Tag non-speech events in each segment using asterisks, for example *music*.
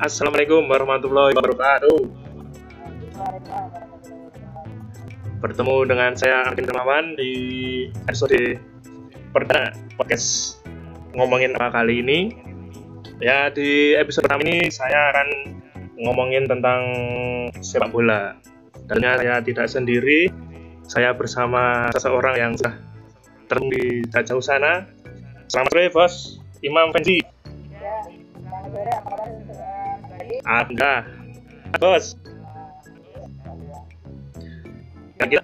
Assalamualaikum warahmatullahi wabarakatuh. Bertemu dengan saya Arkin Dermawan di episode perdana podcast ngomongin apa kali ini. Ya di episode pertama ini saya akan ngomongin tentang sepak bola. Dan saya tidak sendiri, saya bersama seseorang yang sudah terung di jauh sana. Selamat sore bos, Imam Fenzi. Anda, bos. Nah, kita,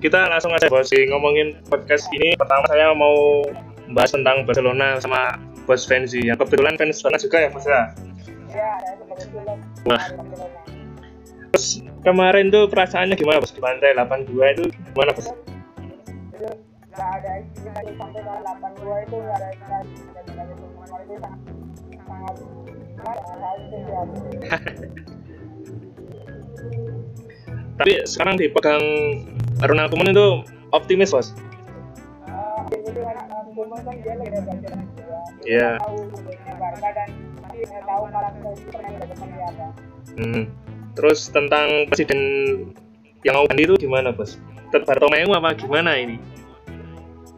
kita langsung aja bos ngomongin podcast ini. Pertama saya mau bahas tentang Barcelona sama bos Fenzi. Yang kebetulan fans Barcelona juga ya bos ya. Wah. Terus kemarin tuh perasaannya gimana bos di pantai 82 itu gimana bos? nggak ada istilah di sampai ke 82 itu nggak ada sangat *laughs* Tapi sekarang dipegang Ronald Koeman itu optimis bos. Iya. Hmm. Terus tentang presiden yang mau ganti itu gimana bos? Tetap Bartomeu apa gimana ini?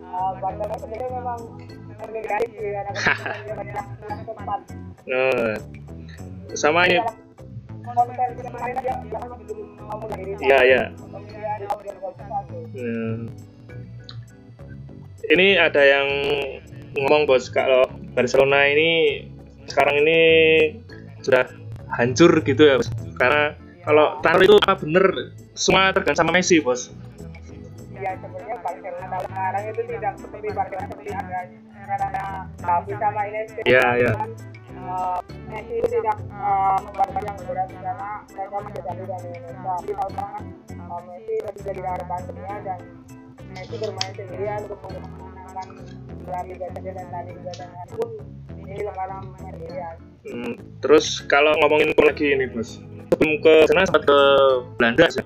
Ah, kan sebenarnya memang *laughs* negatif sih Eh, sama ini, dari Iya, iya. 2021 hmm. ini ada yang ngomong bos kalau Barcelona ini sekarang ini sudah hancur gitu ya bos. Karena kalau taruh itu apa bener semua tergantung sama Messi bos. ya sebenarnya Barcelona sekarang itu tidak seperti Barcelona seperti ada karena Xavi sama Iniesta Iya, iya. Eh, Messi tidak membuat yang berat karena mereka jauh dari Indonesia. Tapi tahun sekarang kan eh, Messi lebih jadi harapan dunia dan Messi bermain sendirian untuk memenangkan gelar Liga Champions dan La Liga dan pun ini sekarang sendirian. Hmm, terus kalau ngomongin gol lagi ini bos, sebelum ke sana sempat ke Belanda sih.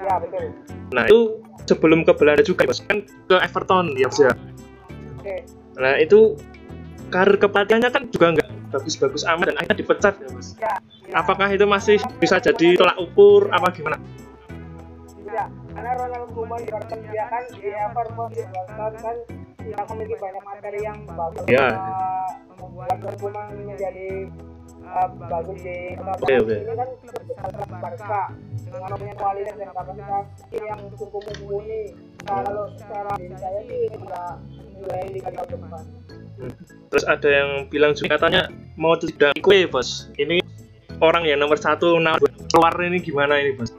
ya betul. Nah itu sebelum ke Belanda juga bos kan ke Everton ya bos ya. oke. Nah itu karir kepelatihannya kan juga nggak bagus-bagus amat dan akhirnya dipecat ya bos. ya, ya. Apakah itu masih bisa jadi tolak ukur apa gimana? tidak karena Ronald Koeman Everton dia kan di Everton di Everton kan tidak memiliki banyak materi yang bagus Iya. Eh, membuat Ronald Koeman menjadi eh, bagus di Oke, oke. ini kan klub besar Barca dengan punya kualitas dan kapasitas yang cukup mumpuni kalau secara diri saya sih tidak Terus ada yang bilang juga katanya mau tidak kue bos. Ini orang yang nomor satu nah, keluar ini gimana ini bos?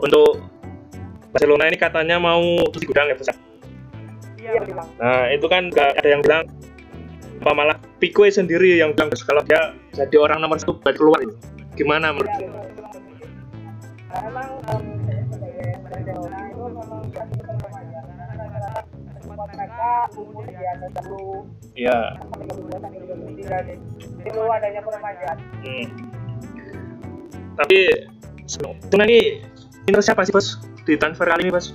Untuk Barcelona ini katanya mau di gudang ya bos. Nah itu kan nggak ada yang bilang apa malah Pique sendiri yang bilang bos kalau dia jadi orang nomor satu buat keluar ini. Gimana menurut? Betul. Karena memang em, saya sebagai Barcelona itu memang squad mereka umur di atas 10 Iya. sampai 12 sampai 23 deh. Jadi perlu adanya peremajaan. Hmm. Tapi sebenarnya ini ini siapa sih bos di transfer kali ini bos?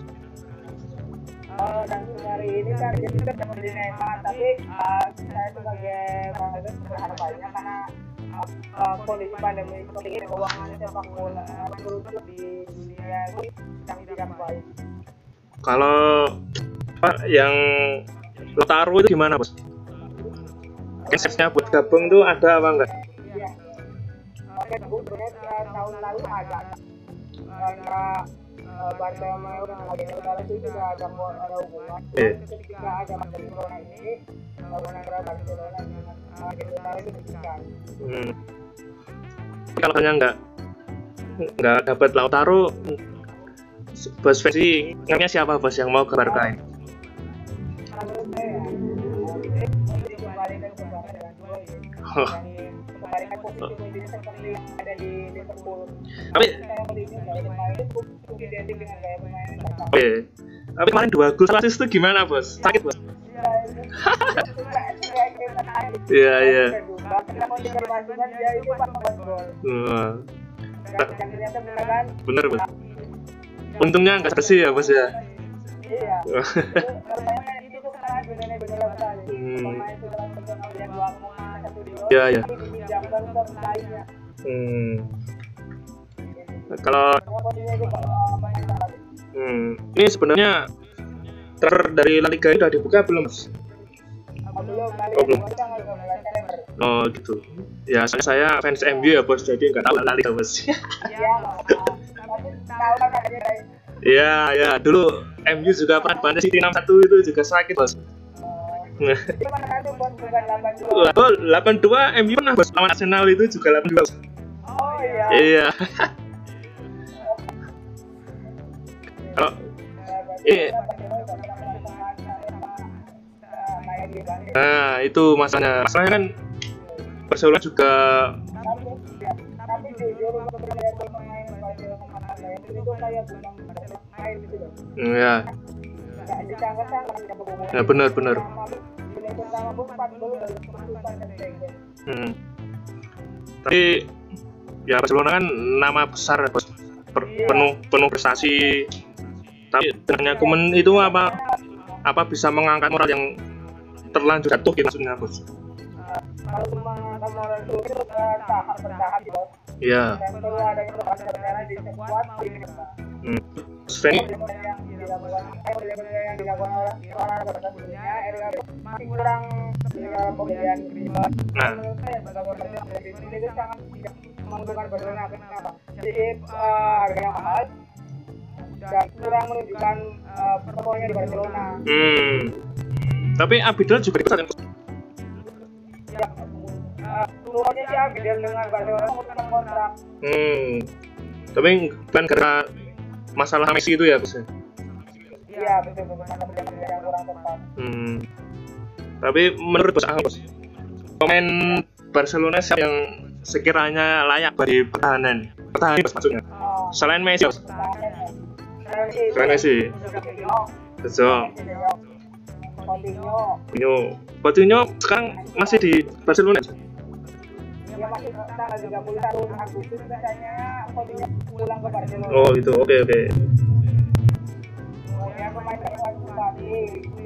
Eh, dan hari ini target kita dapat beli Neymar tapi eh, saya sebagai Barcelona berharap banyak karena eh, kondisi pandemi seperti ini keuangan sepak bola menurut di dunia ini yang tidak baik. Kalau yang Lautaro itu gimana bos? Konsepnya buat gabung tuh ada apa enggak? Iya. Sebenarnya eh, tahun lalu ada karena lagi negara itu juga ada ada hubungan. Ketika ada pandemi corona ini, hubungan antara Barcelona dengan Argentina itu dihentikan. Hmm. Kalau hanya enggak enggak dapat Lautaro, bos Messi ngamnya siapa bos yang mau ke Barca ini? Dan dikembalikan posisi posisi seperti yang ada di Liverpool. Tapi. Tapi kemarin dua gol salah itu gimana bos? Sakit bos? Iya. Iya bener bos. Untungnya nggak bersih ya bos ya. Iya. *laughs* Itu benar-benar sekali. Pemain dua. Ya, ya. Ke lainnya. Hmm. Kalau hmm, ini sebenarnya transfer dari La Liga ini udah dibuka belum, Oh, belum. ini tanggal 12 September. Oh gitu. Ya soalnya saya fans MU ya bos, jadi nggak tahu La Liga bos. Iya ya dulu MU juga pernah bantai City 6-1 itu juga sakit bos. Uh, Itu mana satu bos bukan 82. Oh 82 MU pernah bos lawan Arsenal itu juga 82 bos. Oh iya. Iya. Kalau Iya. nah itu masalahnya. Masalahnya kan Barcelona juga tapi ya benar benar. Bila pertama pun 4 gol dari keputusan dan Schengen Hmm. Tapi ya Barcelona kan nama besar bos. Penuh penuh prestasi. Tapi dengan Kuman itu apa apa bisa mengangkat moral yang terlanjur jatuh gitu maksudnya bos. cuma kemarin kurang pembelian pribadi Nah. menurut saya Barcelona ini itu sangat tidak menguntungkan Barcelona kenapa jadi eh, harga yang mahal dan kurang menunjukkan eh, performanya di Barcelona Hmm. Tapi Abidal juga? Bos? ya eh, turunnya sih Abidal dengan Barcelona memutuskan kontrak Hmm. Tapi kan karena masalah Messi itu ya bos. ya? iya betul betul karena pembelian yang kurang tepat Hmm. Tapi menurut bos bos, pemain Barcelona siapa yang sekiranya layak bagi pertahanan? Pertahanan bos maksudnya. Selain Messi bos. Selain Messi. Betul. Coutinho Coutinho. Sekarang masih di Barcelona. dia masih tanggal 31 Agustus biasanya Coutinho pulang ke Barcelona Oh gitu. Oke oke. kemudian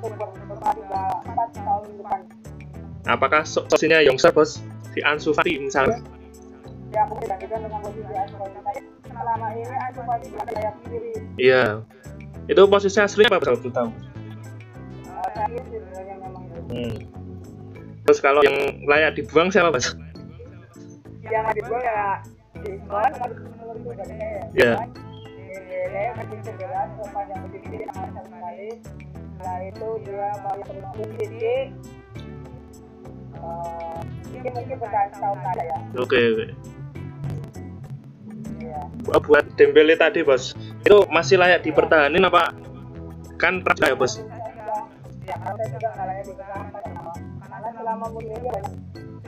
tahun depan Apakah sosinya Youngster bos? Si Ansu Fati misalnya. ya aku dibandingkan dengan posisi Ansu Fati tapi selama ini Ansu Fati berada kayak kiri Iya. Itu posisi aslinya apa bos? Kalau tahu. memang itu Hmm. Terus kalau yang layak dibuang siapa bos? yang gue ya gue Iya. Setelah itu dia baru bermain di uh, ini mungkin bukan tahun ada ya Oke oke. Iya. Oh, buat Dembele tadi bos, itu masih layak dipertahanin apa? Kan pernah ya bos? Ya, karena saya juga nggak layak dipertahankan kenapa? Karena selama musim ini banyak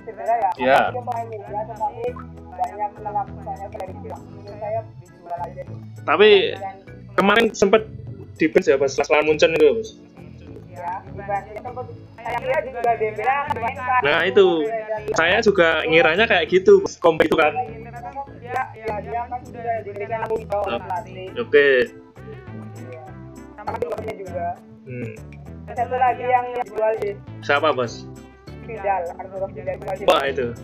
cedera ya. Iya. Dia tetapi banyak prediksi. Saya dijual aja. Tapi kemarin sempat di ya bos, setelah Munchen itu bos. ya. Nah itu, saya juga ngiranya kayak gitu, kompi itu kan. Ya, ya dia kan sudah diberikan. Oke. Sama klubnya juga. Hmm. Dan Satu lagi yang dijual di Siapa bos? Arturo di Wah itu.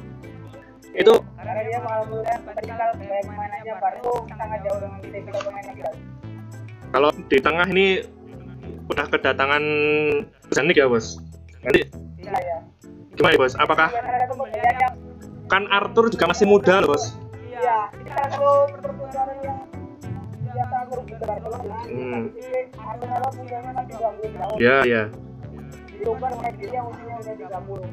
Itu karena dia mengalami baru sangat jauh dengan. Kalau di tengah ini udah kedatangan Zanik ya bos. Nanti Iya ya. gimana ya bos? Apakah Iya, kan Arthur juga masih muda loh bos? iya. Hmm. Jadi Arsenal punyanya 30 tahun. Ya ya. Diubah dengan dia yang usianya udah 30.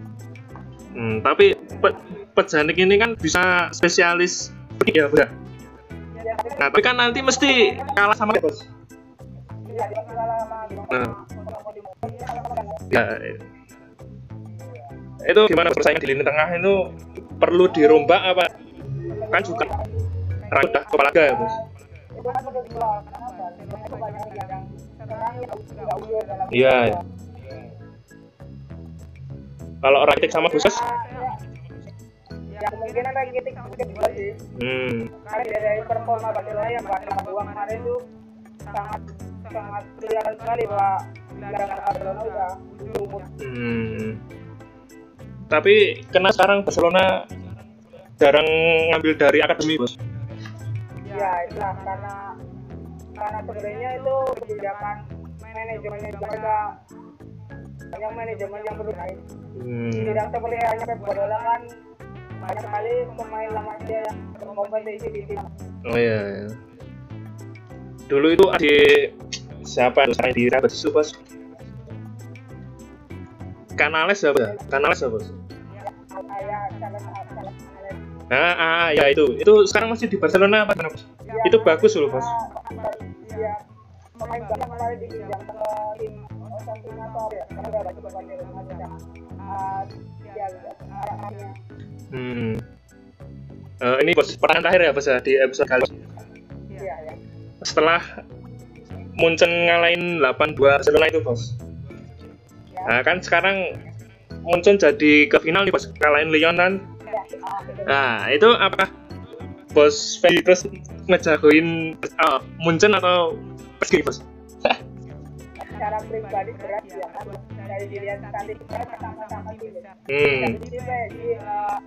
Hmm, tapi Pe Pejanik ini kan bisa spesialis ya. Ya, tapi Nah tapi kan nanti mesti kalah sama bos. Nah. Ya, itu gimana persaingan di lini tengah itu perlu dirombak apa kan juga udah kepala ya bos Iya, iya. kalau Rakitic sama Busquets ya kemungkinan Rakitic mungkin juga sih hmm karena dari performa Barcelona yang bakal dua kemarin itu sangat sangat kelihatan sekali bahwa Barcelona udah Hmm. Tapi kena sekarang Barcelona jarang ngambil dari akademi, Bos. ya itulah karena karena sebenarnya itu kebijakan manajemennya juga banyak manajemen yang perlu naik Hmm. tidak seperti hanya Pep Guardiola kan banyak sekali pemain lama dia yang berkompetisi di tim Oh iya. iya. Dulu itu ada siapa yang sekarang di Real Betis itu, Bos? Kanales siapa ya? Kanales siapa, Bos? kayak salah salah Ah, ah, ya itu. Itu sekarang masih di Barcelona apa Bos? Itu bagus loh, Bos. ya ya Ah, ya arahnya Hmm. Eh, ini bos pertanyaan terakhir ya bos ya di episode kali ini. iya ya setelah Munchen ngalahin 8-2 Barcelona itu bos. Ya. Nah kan sekarang Munchen jadi ke final nih bos. Ngalahin Lyon kan? Ya betul. nah itu apa? Bos Ferry terus ngejagoin uh, Munchen atau PSG bos? Secara pribadi berat ya dari dilihat kita sama-sama tim hmm. Jadi PSG eh,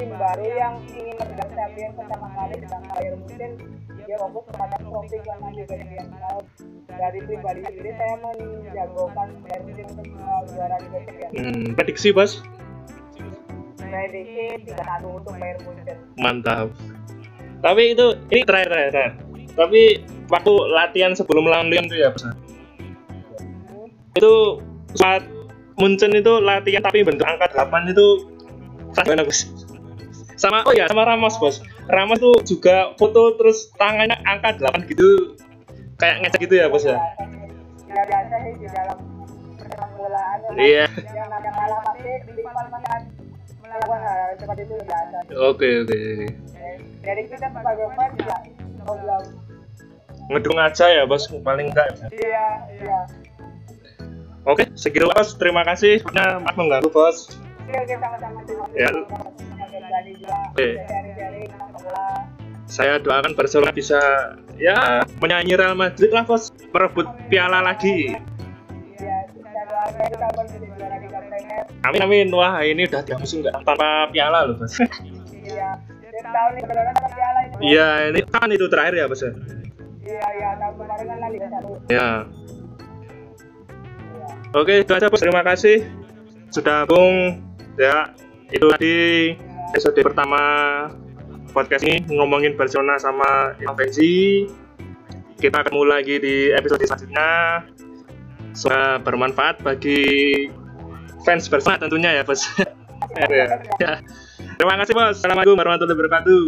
tim baru yang ingin mengejar champion pertama kali dengan Bayern Munchen dia fokus kepada trofi karena juga dia tahu dari pribadi sendiri saya menjagokan Bayern Munchen untuk eh, juara Liga Champions hmm prediksi bos? Prediksi tiga satu untuk Bayern Munchen mantap. Tapi itu ini terakhir terakhir, terakhir. tapi waktu latihan sebelum lawan Lyon tuh ya bos? Itu saat Munchen itu latihan tapi bentuk angka 8 itu gimana bos sama oh ya sama Ramos bos. Ramos tuh juga foto terus tangannya angka 8 gitu. Kayak ngecek gitu ya bos ya? Biasa sih di dalam persepak bolaan iya. Yang namanya kalah pasti di depan melakukan hal seperti itu biasa oke oke. Jadi kita sebagai fans problem ngedung aja ya bos paling enggak iya iya. Oke segitu bos. Terima kasih. Maaf mengganggu bos oke oke sama-sama. Ya. Oke. saya doakan Barcelona bisa ya menyanyi Real Madrid lah bos. Merebut piala lagi. Amin amin. Wah ini udah tiga musim nggak tanpa piala loh bos. Iya ini kan itu terakhir ya bos ya? Iya. Oke itu aja bos. Terima kasih. Sudah bung ya itu tadi episode pertama podcast ini ngomongin Barcelona sama Invensi kita ketemu lagi di episode selanjutnya. Semoga bermanfaat bagi fans Barcelona tentunya ya bos. *laughs* Ya. terima kasih bos. Assalamualaikum warahmatullahi wabarakatuh